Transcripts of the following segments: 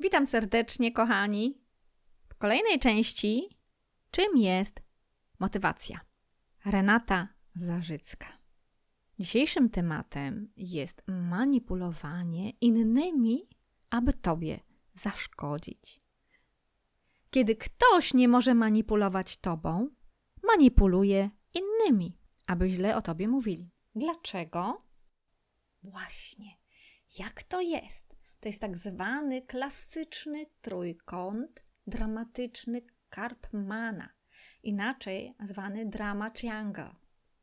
Witam serdecznie, kochani. W kolejnej części czym jest motywacja? Renata Zarzycka. Dzisiejszym tematem jest manipulowanie innymi, aby tobie zaszkodzić. Kiedy ktoś nie może manipulować tobą, manipuluje innymi, aby źle o tobie mówili. Dlaczego? Właśnie. Jak to jest? To jest tak zwany klasyczny trójkąt dramatyczny Karpmana, inaczej zwany drama triangle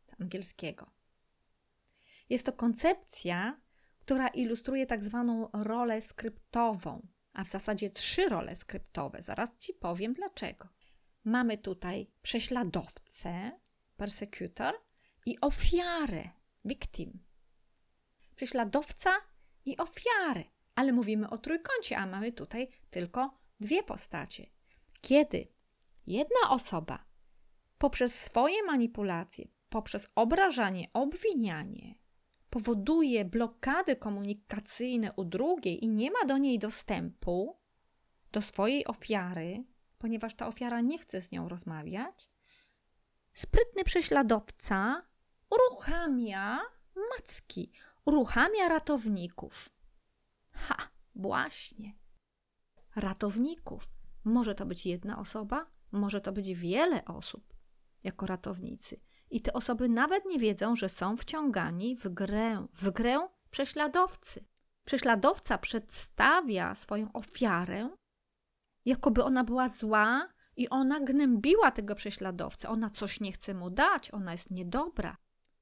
z angielskiego. Jest to koncepcja, która ilustruje tak zwaną rolę skryptową, a w zasadzie trzy role skryptowe. Zaraz Ci powiem dlaczego. Mamy tutaj prześladowcę, persecutor i ofiarę, victim. Prześladowca i ofiarę ale mówimy o trójkącie, a mamy tutaj tylko dwie postacie. Kiedy jedna osoba poprzez swoje manipulacje, poprzez obrażanie, obwinianie, powoduje blokady komunikacyjne u drugiej i nie ma do niej dostępu, do swojej ofiary, ponieważ ta ofiara nie chce z nią rozmawiać, sprytny prześladowca uruchamia macki, uruchamia ratowników. Ha, właśnie. Ratowników. Może to być jedna osoba, może to być wiele osób jako ratownicy. I te osoby nawet nie wiedzą, że są wciągani w grę, w grę prześladowcy. Prześladowca przedstawia swoją ofiarę, jakoby ona była zła i ona gnębiła tego prześladowcę. Ona coś nie chce mu dać, ona jest niedobra.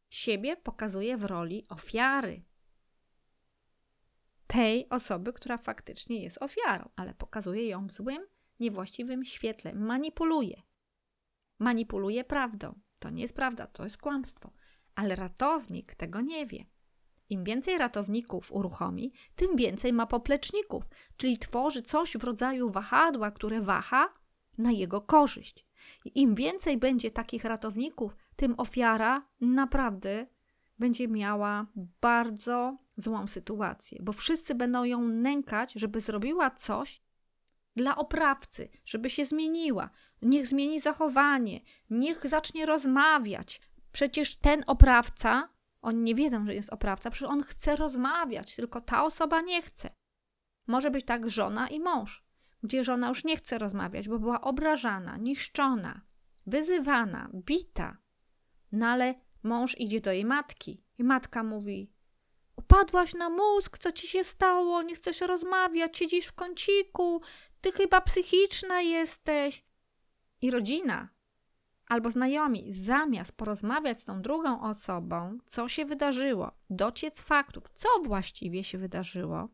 Siebie pokazuje w roli ofiary tej osoby, która faktycznie jest ofiarą, ale pokazuje ją w złym, niewłaściwym świetle, manipuluje. Manipuluje prawdą. To nie jest prawda, to jest kłamstwo. Ale ratownik tego nie wie. Im więcej ratowników uruchomi, tym więcej ma popleczników, czyli tworzy coś w rodzaju wahadła, które waha na jego korzyść. Im więcej będzie takich ratowników, tym ofiara naprawdę będzie miała bardzo złą sytuację, bo wszyscy będą ją nękać, żeby zrobiła coś dla oprawcy, żeby się zmieniła. Niech zmieni zachowanie, niech zacznie rozmawiać. Przecież ten oprawca, oni nie wiedzą, że jest oprawca, przecież on chce rozmawiać, tylko ta osoba nie chce. Może być tak żona i mąż, gdzie żona już nie chce rozmawiać, bo była obrażana, niszczona, wyzywana, bita. No ale mąż idzie do jej matki i matka mówi: Upadłaś na mózg, co ci się stało? Nie chcesz rozmawiać, siedzisz w kąciku, ty chyba psychiczna jesteś. I rodzina albo znajomi, zamiast porozmawiać z tą drugą osobą, co się wydarzyło, dociec faktów, co właściwie się wydarzyło,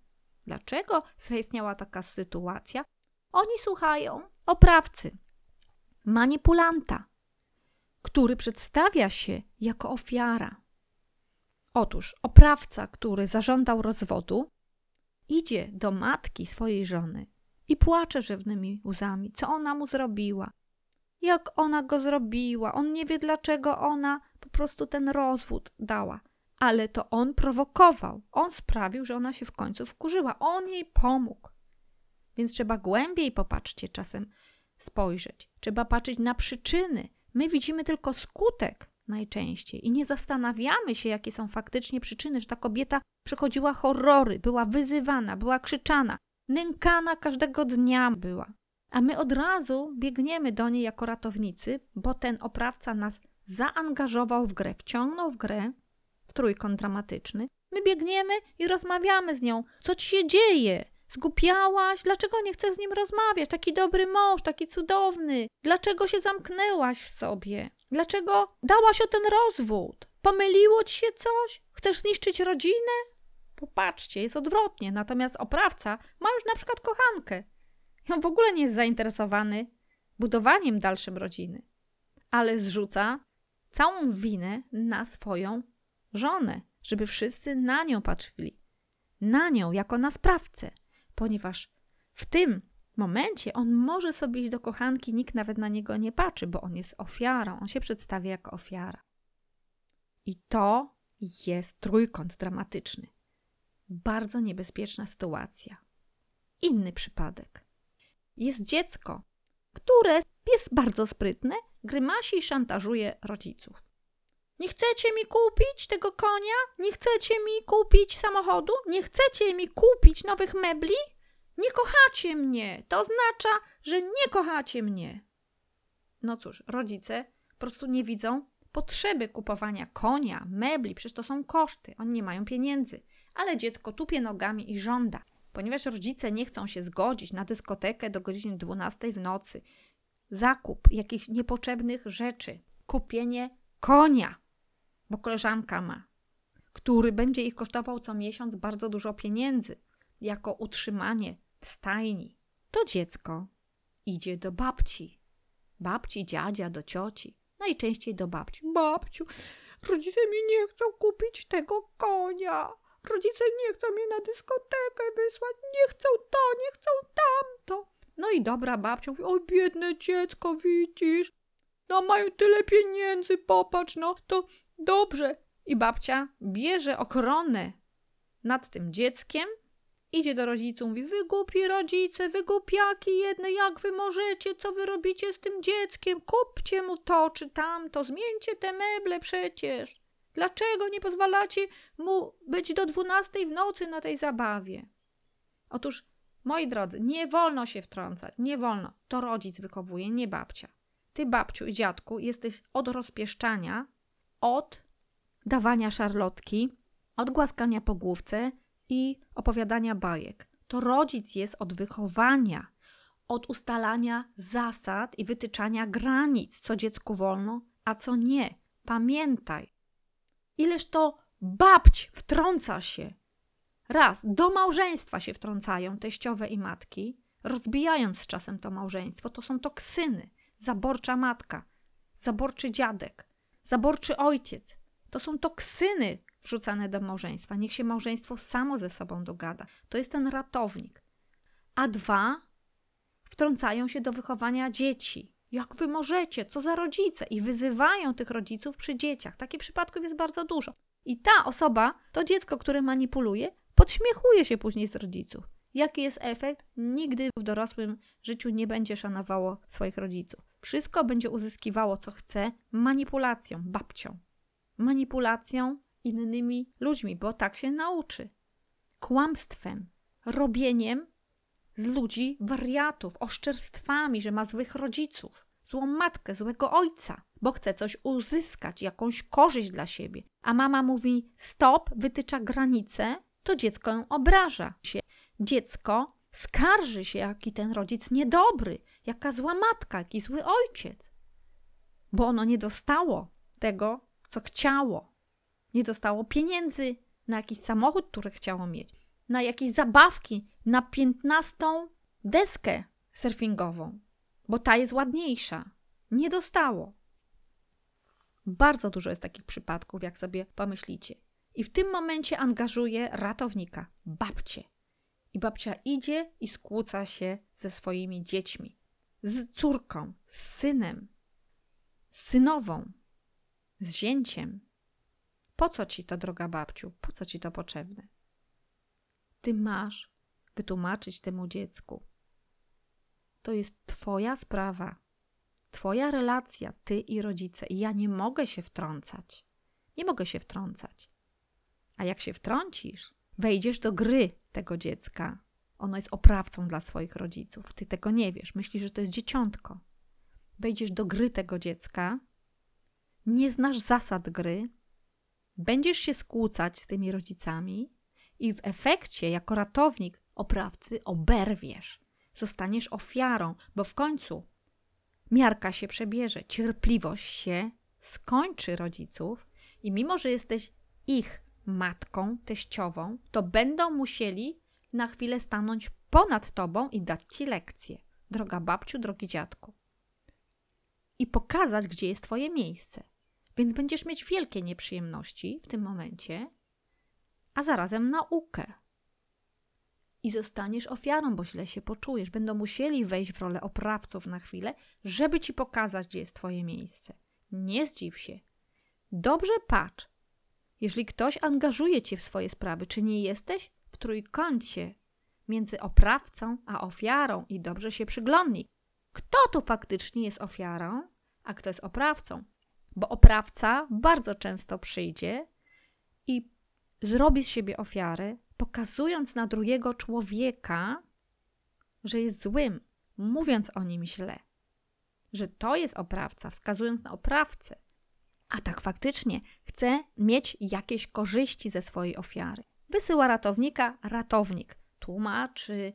dlaczego zaistniała taka sytuacja, oni słuchają oprawcy, manipulanta, który przedstawia się jako ofiara Otóż oprawca, który zażądał rozwodu, idzie do matki swojej żony i płacze żywnymi łzami, co ona mu zrobiła. Jak ona go zrobiła, on nie wie, dlaczego ona po prostu ten rozwód dała. Ale to on prowokował, on sprawił, że ona się w końcu wkurzyła, on jej pomógł. Więc trzeba głębiej popatrzcie czasem spojrzeć. Trzeba patrzeć na przyczyny. My widzimy tylko skutek, najczęściej i nie zastanawiamy się, jakie są faktycznie przyczyny, że ta kobieta przechodziła horrory, była wyzywana, była krzyczana, nękana każdego dnia była. A my od razu biegniemy do niej jako ratownicy, bo ten oprawca nas zaangażował w grę, wciągnął w grę, w trójkąt dramatyczny. My biegniemy i rozmawiamy z nią. Co ci się dzieje? Zgupiałaś? Dlaczego nie chcesz z nim rozmawiać? Taki dobry mąż, taki cudowny. Dlaczego się zamknęłaś w sobie? Dlaczego dałaś o ten rozwód? Pomyliło ci się coś? Chcesz zniszczyć rodzinę? Popatrzcie, jest odwrotnie. Natomiast oprawca ma już na przykład kochankę. I w ogóle nie jest zainteresowany budowaniem dalszym rodziny, ale zrzuca całą winę na swoją żonę, żeby wszyscy na nią patrzyli. Na nią jako na sprawcę, ponieważ w tym momencie on może sobie iść do kochanki, nikt nawet na niego nie patrzy, bo on jest ofiarą, on się przedstawia jako ofiara. I to jest trójkąt dramatyczny. Bardzo niebezpieczna sytuacja. inny przypadek. Jest dziecko, które jest bardzo sprytne, grymasi i szantażuje rodziców. Nie chcecie mi kupić tego konia? Nie chcecie mi kupić samochodu? Nie chcecie mi kupić nowych mebli? Nie kochacie mnie. To oznacza, że nie kochacie mnie. No cóż, rodzice po prostu nie widzą potrzeby kupowania konia, mebli, przecież to są koszty. Oni nie mają pieniędzy. Ale dziecko tupie nogami i żąda. Ponieważ rodzice nie chcą się zgodzić na dyskotekę do godziny 12 w nocy, zakup jakichś niepotrzebnych rzeczy, kupienie konia, bo koleżanka ma, który będzie ich kosztował co miesiąc bardzo dużo pieniędzy jako utrzymanie w stajni, to dziecko idzie do babci. Babci, dziadzia, do cioci. Najczęściej do babci. Babciu, rodzice mi nie chcą kupić tego konia. Rodzice nie chcą mnie na dyskotekę wysłać. Nie chcą to, nie chcą tamto. No i dobra babcia mówi, oj biedne dziecko, widzisz? No mają tyle pieniędzy, popatrz, no to dobrze. I babcia bierze ochronę nad tym dzieckiem, idzie do rodziców, mówi, wy głupi rodzice, wy głupiaki jedne, jak wy możecie, co wy robicie z tym dzieckiem, kupcie mu to czy tamto, zmieńcie te meble przecież. Dlaczego nie pozwalacie mu być do dwunastej w nocy na tej zabawie? Otóż Moi drodzy, nie wolno się wtrącać, nie wolno. To rodzic wychowuje, nie babcia. Ty, babciu i dziadku, jesteś od rozpieszczania, od dawania szarlotki, od głaskania po główce i opowiadania bajek. To rodzic jest od wychowania, od ustalania zasad i wytyczania granic, co dziecku wolno, a co nie. Pamiętaj, ileż to babć wtrąca się Raz, do małżeństwa się wtrącają teściowe i matki, rozbijając z czasem to małżeństwo. To są toksyny. Zaborcza matka, zaborczy dziadek, zaborczy ojciec. To są toksyny wrzucane do małżeństwa. Niech się małżeństwo samo ze sobą dogada. To jest ten ratownik. A dwa, wtrącają się do wychowania dzieci. Jak wy możecie? Co za rodzice? I wyzywają tych rodziców przy dzieciach. Takich przypadków jest bardzo dużo. I ta osoba, to dziecko, które manipuluje, podśmiechuje się później z rodziców. Jaki jest efekt? Nigdy w dorosłym życiu nie będzie szanowało swoich rodziców. Wszystko będzie uzyskiwało, co chce, manipulacją, babcią. Manipulacją innymi ludźmi, bo tak się nauczy. Kłamstwem, robieniem z ludzi wariatów, oszczerstwami, że ma złych rodziców, złą matkę, złego ojca, bo chce coś uzyskać, jakąś korzyść dla siebie. A mama mówi stop, wytycza granice, to dziecko ją obraża się. Dziecko skarży się, jaki ten rodzic niedobry, jaka zła matka, jaki zły ojciec, bo ono nie dostało tego, co chciało. Nie dostało pieniędzy na jakiś samochód, który chciało mieć, na jakieś zabawki, na piętnastą deskę surfingową, bo ta jest ładniejsza. Nie dostało. Bardzo dużo jest takich przypadków, jak sobie pomyślicie. I w tym momencie angażuje ratownika, babcię. I babcia idzie i skłóca się ze swoimi dziećmi, z córką, z synem, z synową, z zięciem. Po co ci to, droga babciu? Po co ci to potrzebne? Ty masz wytłumaczyć temu dziecku. To jest Twoja sprawa, Twoja relacja, Ty i rodzice. I ja nie mogę się wtrącać. Nie mogę się wtrącać. A jak się wtrącisz, wejdziesz do gry tego dziecka. Ono jest oprawcą dla swoich rodziców. Ty tego nie wiesz. Myślisz, że to jest dzieciątko. Wejdziesz do gry tego dziecka, nie znasz zasad gry, będziesz się skłócać z tymi rodzicami i w efekcie, jako ratownik oprawcy, oberwiesz. Zostaniesz ofiarą, bo w końcu miarka się przebierze, cierpliwość się skończy rodziców i mimo, że jesteś ich matką, teściową, to będą musieli na chwilę stanąć ponad tobą i dać ci lekcję, droga babciu, drogi dziadku. I pokazać, gdzie jest twoje miejsce. Więc będziesz mieć wielkie nieprzyjemności w tym momencie, a zarazem naukę. I zostaniesz ofiarą, bo źle się poczujesz. Będą musieli wejść w rolę oprawców na chwilę, żeby ci pokazać, gdzie jest twoje miejsce. Nie zdziw się. Dobrze patrz, jeżeli ktoś angażuje cię w swoje sprawy, czy nie jesteś w trójkącie między oprawcą a ofiarą i dobrze się przyglądnij. Kto tu faktycznie jest ofiarą, a kto jest oprawcą? Bo oprawca bardzo często przyjdzie i zrobi z siebie ofiarę, pokazując na drugiego człowieka, że jest złym, mówiąc o nim źle, że to jest oprawca, wskazując na oprawcę, a tak faktycznie chce mieć jakieś korzyści ze swojej ofiary. Wysyła ratownika, ratownik tłumaczy,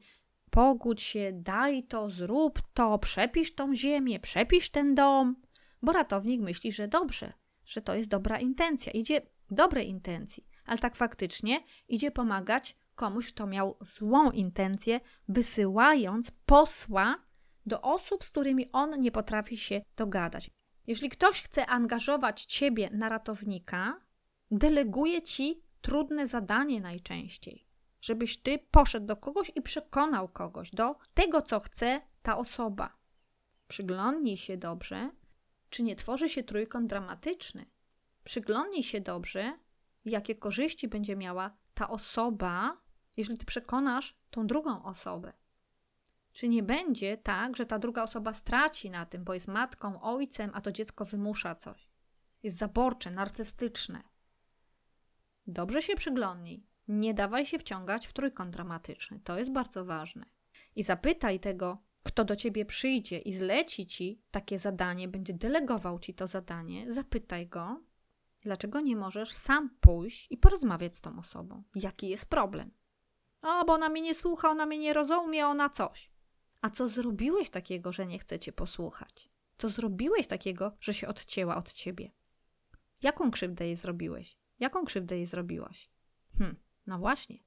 pogódź się, daj to, zrób to, przepisz tą ziemię, przepisz ten dom, bo ratownik myśli, że dobrze, że to jest dobra intencja, idzie dobrej intencji, ale tak faktycznie idzie pomagać komuś, kto miał złą intencję, wysyłając posła do osób, z którymi on nie potrafi się dogadać. Jeżeli ktoś chce angażować ciebie na ratownika, deleguje ci trudne zadanie najczęściej, żebyś ty poszedł do kogoś i przekonał kogoś do tego, co chce ta osoba. Przyglądnij się dobrze, czy nie tworzy się trójkąt dramatyczny. Przyglądnij się dobrze, jakie korzyści będzie miała ta osoba, jeżeli ty przekonasz tą drugą osobę. Czy nie będzie tak, że ta druga osoba straci na tym, bo jest matką, ojcem, a to dziecko wymusza coś? Jest zaborcze, narcystyczne. Dobrze się przyglądnij. Nie dawaj się wciągać w trójkąt dramatyczny. To jest bardzo ważne. I zapytaj tego, kto do ciebie przyjdzie i zleci ci takie zadanie, będzie delegował ci to zadanie. Zapytaj go, dlaczego nie możesz sam pójść i porozmawiać z tą osobą. Jaki jest problem? O, bo ona mnie nie słucha, ona mnie nie rozumie, ona coś. A co zrobiłeś takiego, że nie chce cię posłuchać? Co zrobiłeś takiego, że się odcięła od ciebie? Jaką krzywdę jej zrobiłeś? Jaką krzywdę jej zrobiłaś? Hm, no właśnie.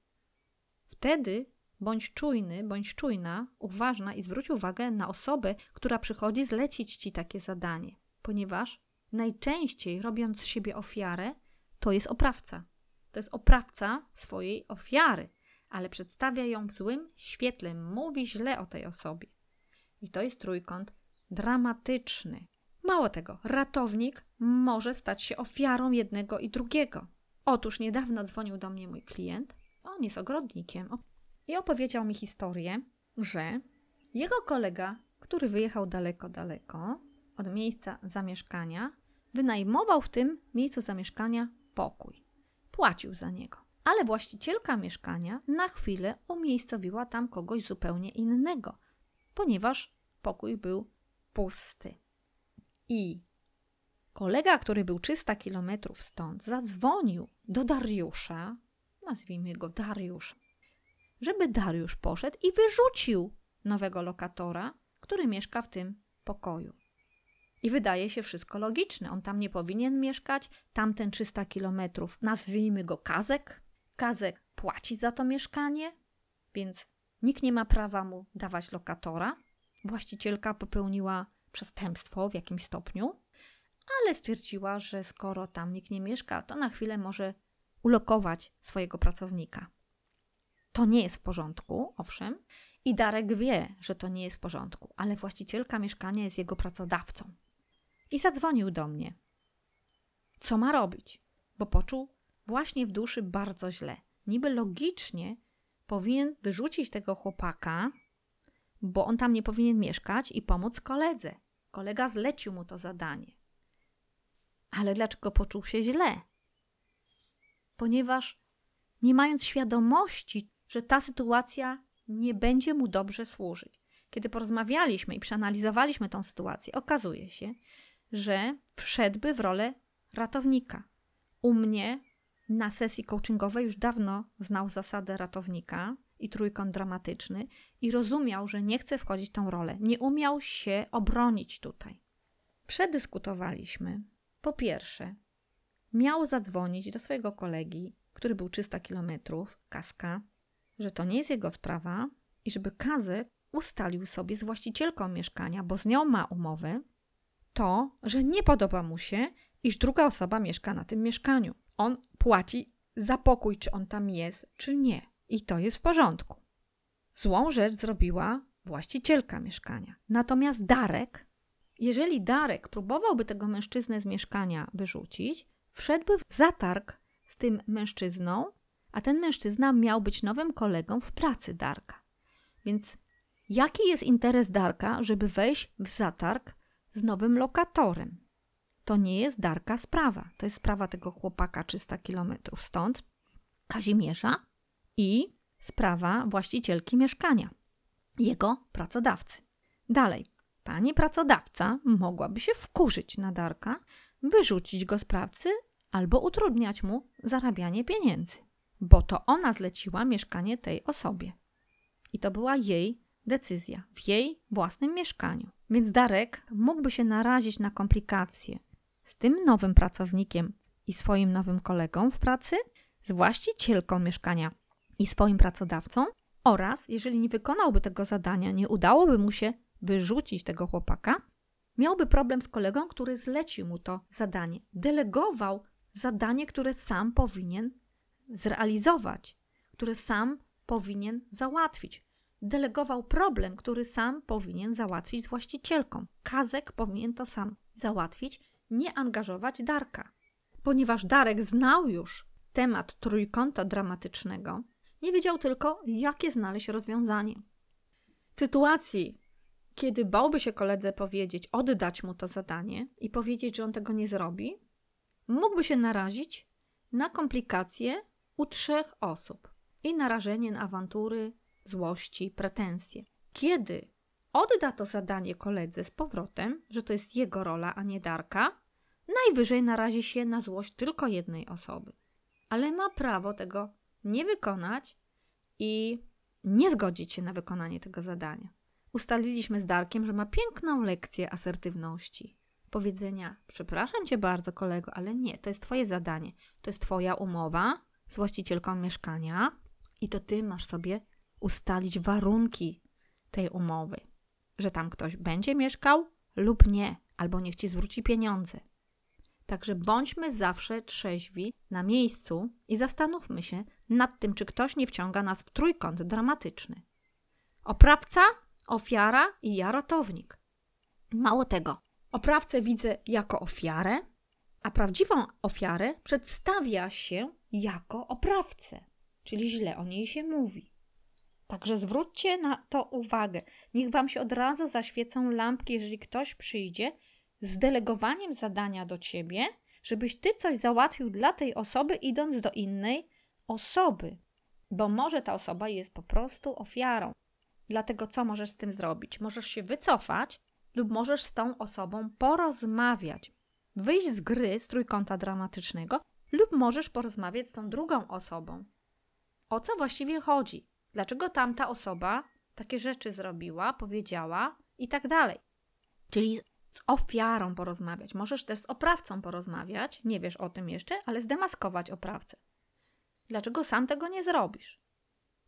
Wtedy bądź czujny, bądź czujna, uważna i zwróć uwagę na osobę, która przychodzi zlecić ci takie zadanie, ponieważ najczęściej robiąc z siebie ofiarę, to jest oprawca. To jest oprawca swojej ofiary ale przedstawia ją w złym świetle, mówi źle o tej osobie. I to jest trójkąt dramatyczny. Mało tego, ratownik może stać się ofiarą jednego i drugiego. Otóż niedawno dzwonił do mnie mój klient, on jest ogrodnikiem, i opowiedział mi historię, że jego kolega, który wyjechał daleko, daleko od miejsca zamieszkania, wynajmował w tym miejscu zamieszkania pokój. Płacił za niego ale właścicielka mieszkania na chwilę umiejscowiła tam kogoś zupełnie innego, ponieważ pokój był pusty. I kolega, który był 300 kilometrów stąd, zadzwonił do Dariusza, nazwijmy go Dariusz, żeby Dariusz poszedł i wyrzucił nowego lokatora, który mieszka w tym pokoju. I wydaje się wszystko logiczne. On tam nie powinien mieszkać, tamten 300 kilometrów, nazwijmy go Kazek, Kazek płaci za to mieszkanie, więc nikt nie ma prawa mu dawać lokatora. Właścicielka popełniła przestępstwo w jakimś stopniu, ale stwierdziła, że skoro tam nikt nie mieszka, to na chwilę może ulokować swojego pracownika. To nie jest w porządku, owszem, i Darek wie, że to nie jest w porządku, ale właścicielka mieszkania jest jego pracodawcą. I zadzwonił do mnie. Co ma robić? Bo poczuł, właśnie w duszy bardzo źle. Niby logicznie powinien wyrzucić tego chłopaka, bo on tam nie powinien mieszkać i pomóc koledze. Kolega zlecił mu to zadanie. Ale dlaczego poczuł się źle? Ponieważ nie mając świadomości, że ta sytuacja nie będzie mu dobrze służyć. Kiedy porozmawialiśmy i przeanalizowaliśmy tą sytuację, okazuje się, że wszedłby w rolę ratownika. U mnie na sesji coachingowej już dawno znał zasadę ratownika i trójkąt dramatyczny i rozumiał, że nie chce wchodzić w tą rolę. Nie umiał się obronić tutaj. Przedyskutowaliśmy. Po pierwsze, miał zadzwonić do swojego kolegi, który był 300 kilometrów, Kaska, że to nie jest jego sprawa i żeby Kazek ustalił sobie z właścicielką mieszkania, bo z nią ma umowę, to, że nie podoba mu się, iż druga osoba mieszka na tym mieszkaniu on płaci za pokój, czy on tam jest, czy nie. I to jest w porządku. Złą rzecz zrobiła właścicielka mieszkania. Natomiast Darek, jeżeli Darek próbowałby tego mężczyznę z mieszkania wyrzucić, wszedłby w zatarg z tym mężczyzną, a ten mężczyzna miał być nowym kolegą w pracy Darka. Więc jaki jest interes Darka, żeby wejść w zatarg z nowym lokatorem? To nie jest Darka sprawa. To jest sprawa tego chłopaka 300 kilometrów stąd, Kazimierza i sprawa właścicielki mieszkania, jego pracodawcy. Dalej, pani pracodawca mogłaby się wkurzyć na Darka, wyrzucić go z pracy albo utrudniać mu zarabianie pieniędzy, bo to ona zleciła mieszkanie tej osobie. I to była jej decyzja w jej własnym mieszkaniu. Więc Darek mógłby się narazić na komplikacje z tym nowym pracownikiem i swoim nowym kolegą w pracy, z właścicielką mieszkania i swoim pracodawcą, oraz jeżeli nie wykonałby tego zadania, nie udałoby mu się wyrzucić tego chłopaka, miałby problem z kolegą, który zlecił mu to zadanie. Delegował zadanie, które sam powinien zrealizować, które sam powinien załatwić. Delegował problem, który sam powinien załatwić z właścicielką. Kazek powinien to sam załatwić, nie angażować Darka. Ponieważ Darek znał już temat trójkąta dramatycznego, nie wiedział tylko, jakie znaleźć rozwiązanie. W sytuacji, kiedy bałby się koledze powiedzieć, oddać mu to zadanie i powiedzieć, że on tego nie zrobi, mógłby się narazić na komplikacje u trzech osób i narażenie na awantury, złości, pretensje. Kiedy odda to zadanie koledze z powrotem, że to jest jego rola, a nie Darka, najwyżej narazi się na złość tylko jednej osoby. Ale ma prawo tego nie wykonać i nie zgodzić się na wykonanie tego zadania. Ustaliliśmy z Darkiem, że ma piękną lekcję asertywności. Powiedzenia: Przepraszam cię bardzo, kolego, ale nie, to jest twoje zadanie. To jest twoja umowa z właścicielką mieszkania i to ty masz sobie ustalić warunki tej umowy. Że tam ktoś będzie mieszkał lub nie, albo niech ci zwróci pieniądze. Także bądźmy zawsze trzeźwi na miejscu i zastanówmy się nad tym, czy ktoś nie wciąga nas w trójkąt dramatyczny. Oprawca, ofiara i ja ratownik. Mało tego, oprawcę widzę jako ofiarę, a prawdziwą ofiarę przedstawia się jako oprawcę, czyli źle o niej się mówi. Także zwróćcie na to uwagę. Niech Wam się od razu zaświecą lampki, jeżeli ktoś przyjdzie z delegowaniem zadania do ciebie, żebyś ty coś załatwił dla tej osoby, idąc do innej osoby, bo może ta osoba jest po prostu ofiarą. Dlatego co możesz z tym zrobić? Możesz się wycofać lub możesz z tą osobą porozmawiać, wyjść z gry z trójkąta dramatycznego, lub możesz porozmawiać z tą drugą osobą. O co właściwie chodzi? Dlaczego tamta osoba takie rzeczy zrobiła, powiedziała i tak dalej? Czyli z ofiarą porozmawiać. Możesz też z oprawcą porozmawiać, nie wiesz o tym jeszcze, ale zdemaskować oprawcę. Dlaczego sam tego nie zrobisz?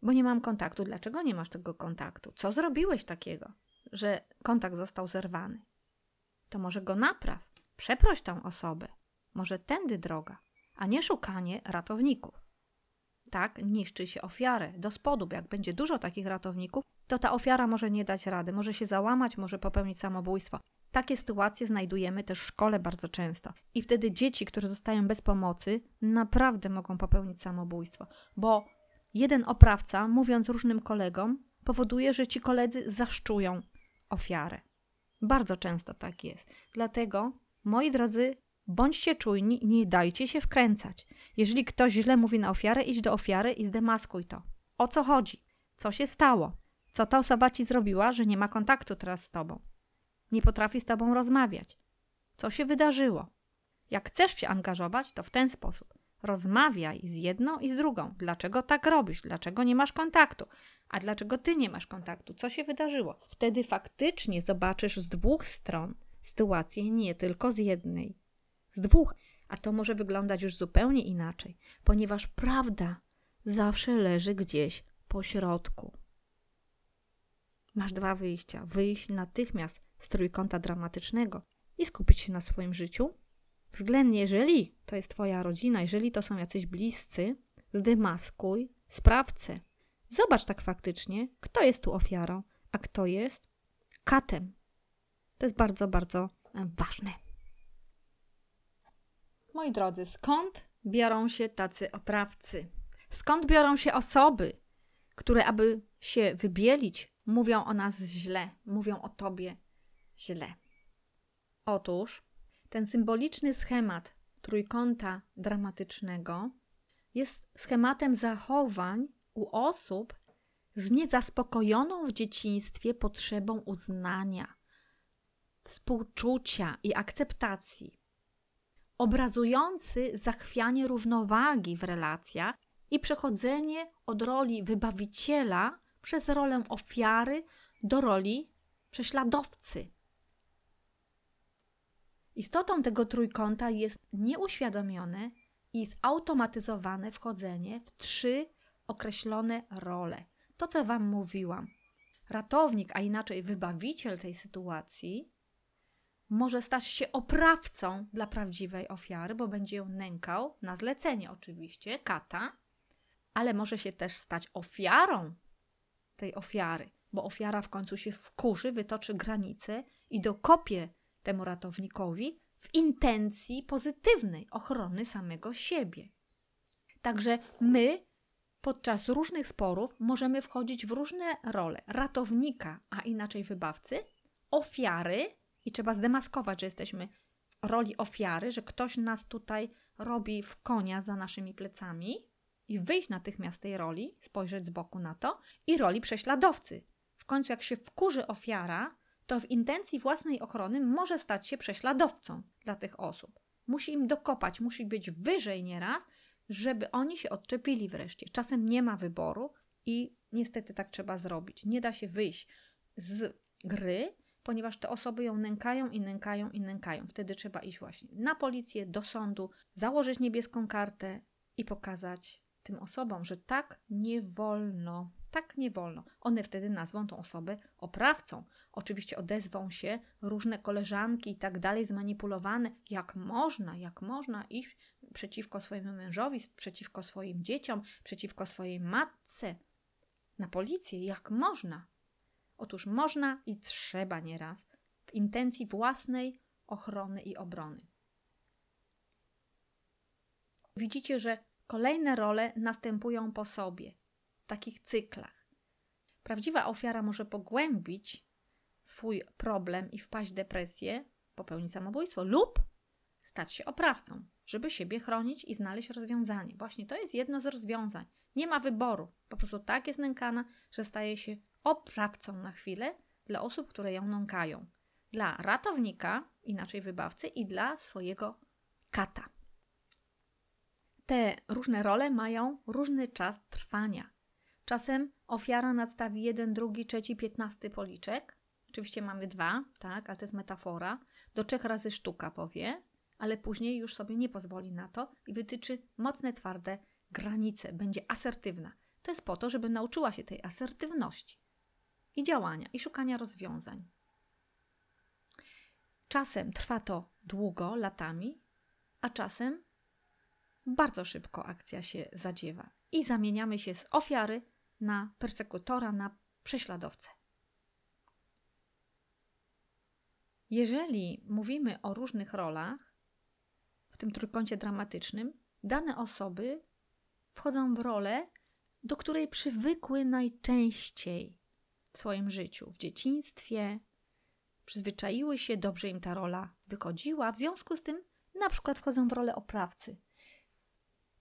Bo nie mam kontaktu. Dlaczego nie masz tego kontaktu? Co zrobiłeś takiego, że kontakt został zerwany? To może go napraw. Przeproś tę osobę. Może tędy droga, a nie szukanie ratowników. Tak niszczy się ofiarę do spodu. Jak będzie dużo takich ratowników, to ta ofiara może nie dać rady, może się załamać, może popełnić samobójstwo. Takie sytuacje znajdujemy też w szkole bardzo często. I wtedy dzieci, które zostają bez pomocy, naprawdę mogą popełnić samobójstwo, bo jeden oprawca, mówiąc różnym kolegom, powoduje, że ci koledzy zaszczują ofiarę. Bardzo często tak jest. Dlatego, moi drodzy, bądźcie czujni i nie dajcie się wkręcać. Jeżeli ktoś źle mówi na ofiarę, idź do ofiary i zdemaskuj to. O co chodzi? Co się stało? Co ta osoba ci zrobiła, że nie ma kontaktu teraz z tobą? nie potrafi z tobą rozmawiać. Co się wydarzyło? Jak chcesz się angażować, to w ten sposób. Rozmawiaj z jedną i z drugą. Dlaczego tak robisz? Dlaczego nie masz kontaktu? A dlaczego ty nie masz kontaktu? Co się wydarzyło? Wtedy faktycznie zobaczysz z dwóch stron sytuację, nie tylko z jednej. Z dwóch, a to może wyglądać już zupełnie inaczej, ponieważ prawda zawsze leży gdzieś po środku. Masz dwa wyjścia: wyjść natychmiast z trójkąta dramatycznego i skupić się na swoim życiu. Względnie, jeżeli to jest Twoja rodzina, jeżeli to są jacyś bliscy, zdemaskuj sprawcę. Zobacz tak faktycznie, kto jest tu ofiarą, a kto jest katem. To jest bardzo, bardzo e, ważne. Moi drodzy, skąd biorą się tacy oprawcy? Skąd biorą się osoby, które, aby się wybielić, mówią o nas źle, mówią o tobie źle? Otóż ten symboliczny schemat trójkąta dramatycznego jest schematem zachowań u osób z niezaspokojoną w dzieciństwie potrzebą uznania, współczucia i akceptacji, obrazujący zachwianie równowagi w relacjach i przechodzenie od roli wybawiciela przez rolę ofiary do roli prześladowcy. Istotą tego trójkąta jest nieuświadomione i zautomatyzowane wchodzenie w trzy określone role. To, co Wam mówiłam. Ratownik, a inaczej wybawiciel tej sytuacji, może stać się oprawcą dla prawdziwej ofiary, bo będzie ją nękał, na zlecenie oczywiście, kata, ale może się też stać ofiarą tej ofiary, bo ofiara w końcu się wkurzy, wytoczy granice i dokopie temu ratownikowi w intencji pozytywnej ochrony samego siebie. Także my podczas różnych sporów możemy wchodzić w różne role ratownika, a inaczej wybawcy, ofiary i trzeba zdemaskować, że jesteśmy w roli ofiary, że ktoś nas tutaj robi w konia za naszymi plecami i wyjść natychmiast tej roli, spojrzeć z boku na to i roli prześladowcy. W końcu, jak się wkurzy ofiara, to w intencji własnej ochrony może stać się prześladowcą dla tych osób. Musi im dokopać, musi być wyżej nieraz, żeby oni się odczepili wreszcie. Czasem nie ma wyboru i niestety tak trzeba zrobić. Nie da się wyjść z gry, ponieważ te osoby ją nękają i nękają i nękają. Wtedy trzeba iść właśnie na policję, do sądu, założyć niebieską kartę i pokazać tym osobom, że tak nie wolno. Tak nie wolno. One wtedy nazwą tą osobę oprawcą. Oczywiście odezwą się różne koleżanki i tak dalej, zmanipulowane. Jak można, jak można iść przeciwko swojemu mężowi, przeciwko swoim dzieciom, przeciwko swojej matce na policję? Jak można? Otóż można i trzeba nieraz w intencji własnej ochrony i obrony. Widzicie, że kolejne role następują po sobie, w takich cyklach. Prawdziwa ofiara może pogłębić swój problem i wpaść w depresję, popełnić samobójstwo lub stać się oprawcą, żeby siebie chronić i znaleźć rozwiązanie. Właśnie to jest jedno z rozwiązań. Nie ma wyboru. Po prostu tak jest nękana, że staje się oprawcą na chwilę dla osób, które ją nękają. Dla ratownika, inaczej wybawcy, i dla swojego kata. Te różne role mają różny czas trwania. Czasem ofiara nadstawi jeden, drugi, trzeci, piętnasty policzek. Oczywiście mamy dwa, tak, ale to jest metafora. Do trzech razy sztuka powie, ale później już sobie nie pozwoli na to i wytyczy mocne, twarde granice. Będzie asertywna. To jest po to, żeby nauczyła się tej asertywności i działania, i szukania rozwiązań. Czasem trwa to długo, latami, a czasem bardzo szybko akcja się zadziewa i zamieniamy się z ofiary na persekutora, na prześladowcę. Jeżeli mówimy o różnych rolach w tym trójkącie dramatycznym, dane osoby wchodzą w rolę, do której przywykły najczęściej w swoim życiu, w dzieciństwie, przyzwyczaiły się, dobrze im ta rola wychodziła, w związku z tym na przykład wchodzą w rolę oprawcy.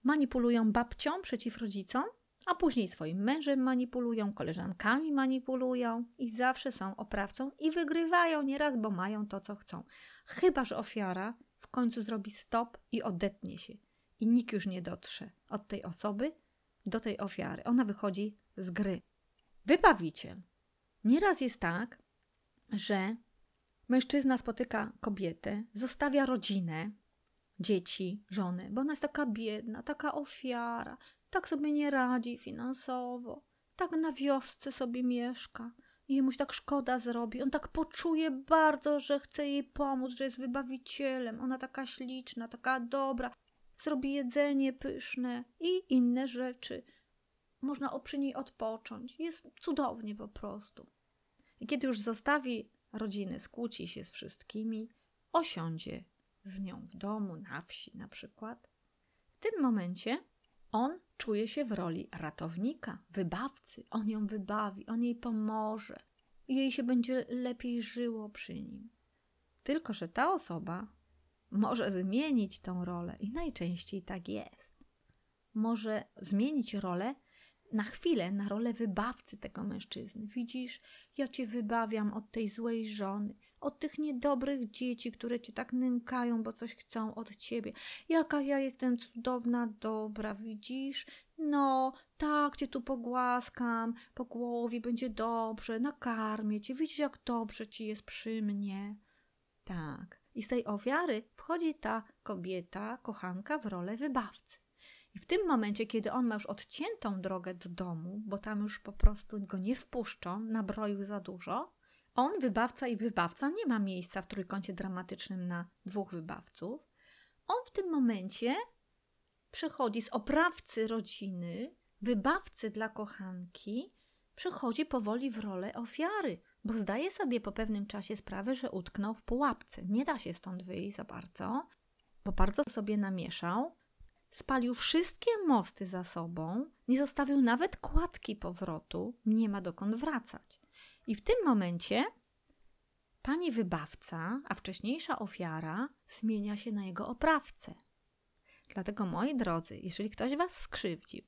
Manipulują babcią przeciw rodzicom, a później swoim mężem manipulują, koleżankami manipulują i zawsze są oprawcą i wygrywają nieraz, bo mają to, co chcą. Chyba, że ofiara w końcu zrobi stop i odetnie się i nikt już nie dotrze od tej osoby do tej ofiary. Ona wychodzi z gry. Wybawiciel. Nieraz jest tak, że mężczyzna spotyka kobietę, zostawia rodzinę, dzieci, żonę, bo ona jest taka biedna, taka ofiara, tak sobie nie radzi finansowo, tak na wiosce sobie mieszka i jemu się tak szkoda zrobi. On tak poczuje bardzo, że chce jej pomóc, że jest wybawicielem. Ona taka śliczna, taka dobra, zrobi jedzenie pyszne i inne rzeczy. Można przy niej odpocząć. Jest cudownie po prostu. I kiedy już zostawi rodzinę, skłóci się z wszystkimi, osiądzie z nią w domu, na wsi na przykład, w tym momencie On czuje się w roli ratownika, wybawcy. On ją wybawi, on jej pomoże jej się będzie lepiej żyło przy nim. Tylko, że ta osoba może zmienić tą rolę i najczęściej tak jest. Może zmienić rolę na chwilę na rolę wybawcy tego mężczyzny. Widzisz, ja cię wybawiam od tej złej żony, od tych niedobrych dzieci, które cię tak nękają, bo coś chcą od ciebie. Jaka ja jestem cudowna, dobra, widzisz? No, tak cię tu pogłaskam, po głowie będzie dobrze, nakarmię cię, widzisz, jak dobrze ci jest przy mnie. Tak. I z tej ofiary wchodzi ta kobieta, kochanka w rolę wybawcy. I w tym momencie, kiedy on ma już odciętą drogę do domu, bo tam już po prostu go nie wpuszczą, nabroił za dużo, on, wybawca i wybawca, nie ma miejsca w trójkącie dramatycznym na dwóch wybawców. On w tym momencie przechodzi z oprawcy rodziny, wybawcy dla kochanki, przechodzi powoli w rolę ofiary, bo zdaje sobie po pewnym czasie sprawę, że utknął w pułapce. Nie da się stąd wyjść za bardzo, bo bardzo sobie namieszał, spalił wszystkie mosty za sobą, nie zostawił nawet kładki powrotu, nie ma dokąd wracać. I w tym momencie pani wybawca, a wcześniejsza ofiara, zmienia się na jego oprawcę. Dlatego, moi drodzy, jeżeli ktoś was skrzywdził,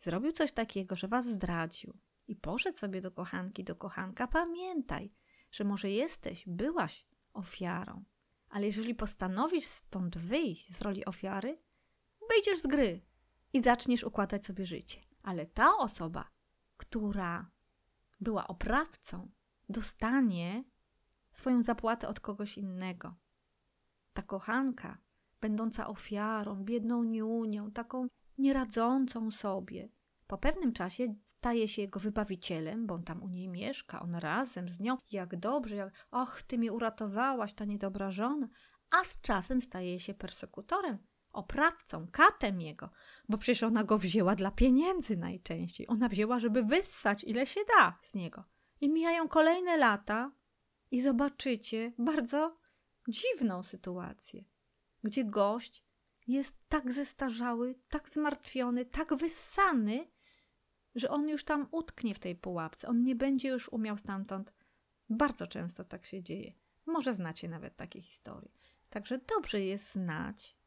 zrobił coś takiego, że was zdradził i poszedł sobie do kochanki, do kochanka, pamiętaj, że może jesteś, byłaś ofiarą, ale jeżeli postanowisz stąd wyjść z roli ofiary, wyjdziesz z gry i zaczniesz układać sobie życie. Ale ta osoba, która była oprawcą, dostanie swoją zapłatę od kogoś innego. Ta kochanka, będąca ofiarą, biedną niunią, taką nieradzącą sobie, po pewnym czasie staje się jego wybawicielem, bo on tam u niej mieszka, on razem z nią, jak dobrze, jak och, ty mnie uratowałaś, ta niedobra żona, a z czasem staje się persekutorem, oprawcą, katem jego, bo przecież ona go wzięła dla pieniędzy najczęściej. Ona wzięła, żeby wyssać ile się da z niego. I mijają kolejne lata i zobaczycie bardzo dziwną sytuację, gdzie gość jest tak zestarzały, tak zmartwiony, tak wyssany, że on już tam utknie w tej pułapce. On nie będzie już umiał stamtąd. Bardzo często tak się dzieje. Może znacie nawet takie historie. Także dobrze jest znać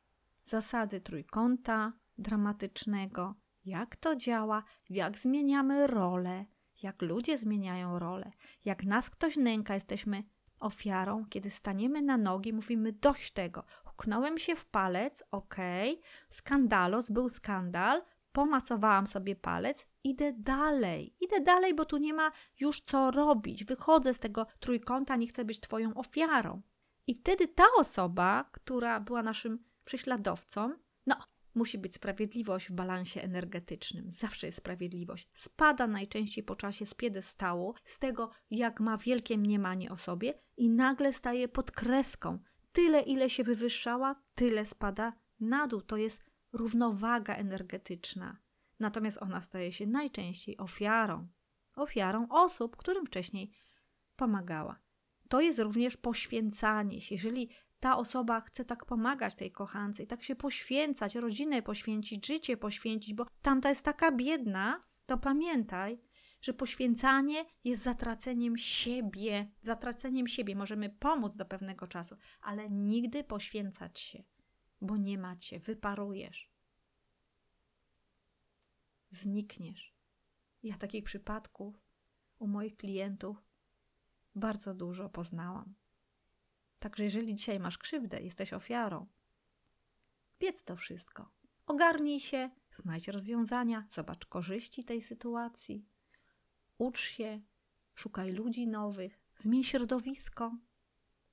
zasady trójkąta dramatycznego, jak to działa, jak zmieniamy rolę, jak ludzie zmieniają rolę, jak nas ktoś nęka, jesteśmy ofiarą, kiedy staniemy na nogi, mówimy dość tego. Huknąłem się w palec, okej, skandalos, był skandal, pomasowałam sobie palec, idę dalej, idę dalej, bo tu nie ma już co robić. Wychodzę z tego trójkąta, nie chcę być Twoją ofiarą. I wtedy ta osoba, która była naszym prześladowcą, no, musi być sprawiedliwość w balansie energetycznym. Zawsze jest sprawiedliwość. Spada najczęściej po czasie z piedestału, z tego, jak ma wielkie mniemanie o sobie i nagle staje pod kreską. Tyle, ile się wywyższała, tyle spada na dół. To jest równowaga energetyczna. Natomiast ona staje się najczęściej ofiarą. Ofiarą osób, którym wcześniej pomagała. To jest również poświęcanie się. Jeżeli ta osoba chce tak pomagać tej kochance i tak się poświęcać, rodzinę poświęcić, życie poświęcić, bo tamta jest taka biedna, to pamiętaj, że poświęcanie jest zatraceniem siebie. Zatraceniem siebie możemy pomóc do pewnego czasu, ale nigdy poświęcać się, bo nie macie, wyparujesz. Znikniesz. Ja takich przypadków u moich klientów bardzo dużo poznałam. Także jeżeli dzisiaj masz krzywdę, jesteś ofiarą, wiedz to wszystko. Ogarnij się, znajdź rozwiązania, zobacz korzyści tej sytuacji. Ucz się, szukaj ludzi nowych, zmień środowisko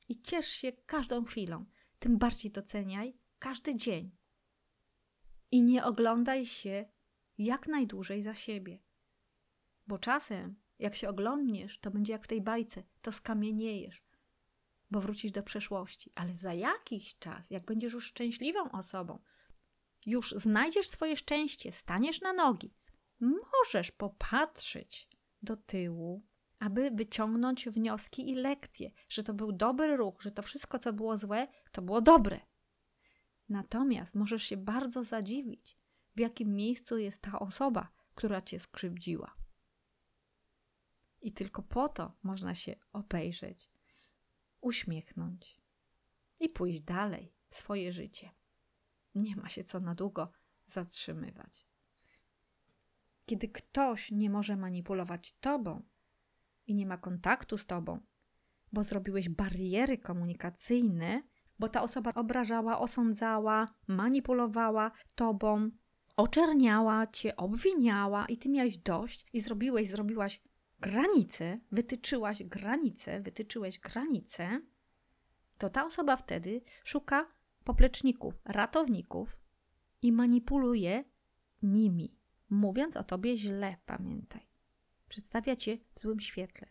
i ciesz się każdą chwilą. Tym bardziej doceniaj każdy dzień. I nie oglądaj się jak najdłużej za siebie. Bo czasem, jak się oglądniesz, to będzie jak w tej bajce, to skamieniejesz, bo wrócisz do przeszłości, ale za jakiś czas, jak będziesz już szczęśliwą osobą, już znajdziesz swoje szczęście, staniesz na nogi, możesz popatrzeć do tyłu, aby wyciągnąć wnioski i lekcje, że to był dobry ruch, że to wszystko, co było złe, to było dobre. Natomiast możesz się bardzo zadziwić, w jakim miejscu jest ta osoba, która cię skrzywdziła. I tylko po to można się obejrzeć, uśmiechnąć i pójść dalej swoje życie. Nie ma się co na długo zatrzymywać. Kiedy ktoś nie może manipulować tobą i nie ma kontaktu z tobą, bo zrobiłeś bariery komunikacyjne, bo ta osoba obrażała, osądzała, manipulowała tobą, oczerniała cię, obwiniała i ty miałeś dość i zrobiłeś, zrobiłaś granicę, wytyczyłaś granicę, wytyczyłeś granicę, to ta osoba wtedy szuka popleczników, ratowników i manipuluje nimi, mówiąc o tobie źle, pamiętaj. Przedstawia cię w złym świetle.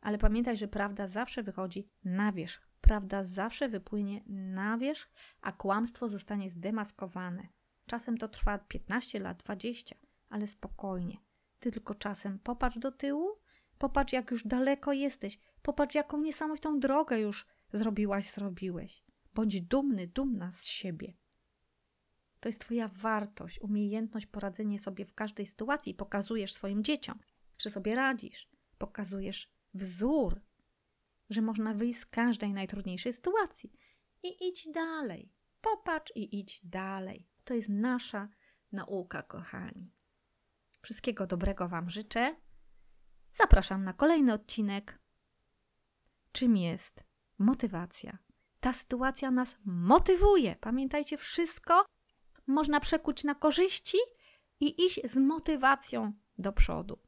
Ale pamiętaj, że prawda zawsze wychodzi na wierzch. Prawda zawsze wypłynie na wierzch, a kłamstwo zostanie zdemaskowane. Czasem to trwa 15 lat, 20, ale spokojnie. Ty tylko czasem popatrz do tyłu, popatrz jak już daleko jesteś, popatrz jaką niesamowitą drogę już zrobiłaś, zrobiłeś. Bądź dumny, dumna z siebie. To jest Twoja wartość, umiejętność poradzenia sobie w każdej sytuacji. Pokazujesz swoim dzieciom, że sobie radzisz. Pokazujesz wzór, że można wyjść z każdej najtrudniejszej sytuacji. I idź dalej. Popatrz i idź dalej. To jest nasza nauka, kochani. Wszystkiego dobrego Wam życzę. Zapraszam na kolejny odcinek. Czym jest motywacja? Ta sytuacja nas motywuje. Pamiętajcie, wszystko można przekuć na korzyści i iść z motywacją do przodu.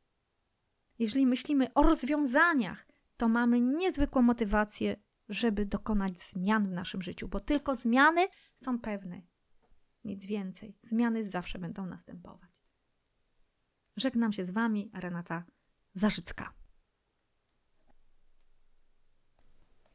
Jeżeli myślimy o rozwiązaniach, to mamy niezwykłą motywację, żeby dokonać zmian w naszym życiu, bo tylko zmiany są pewne. Nic więcej. Zmiany zawsze będą następować. Żegnam się z Wami, Renata Zarzycka.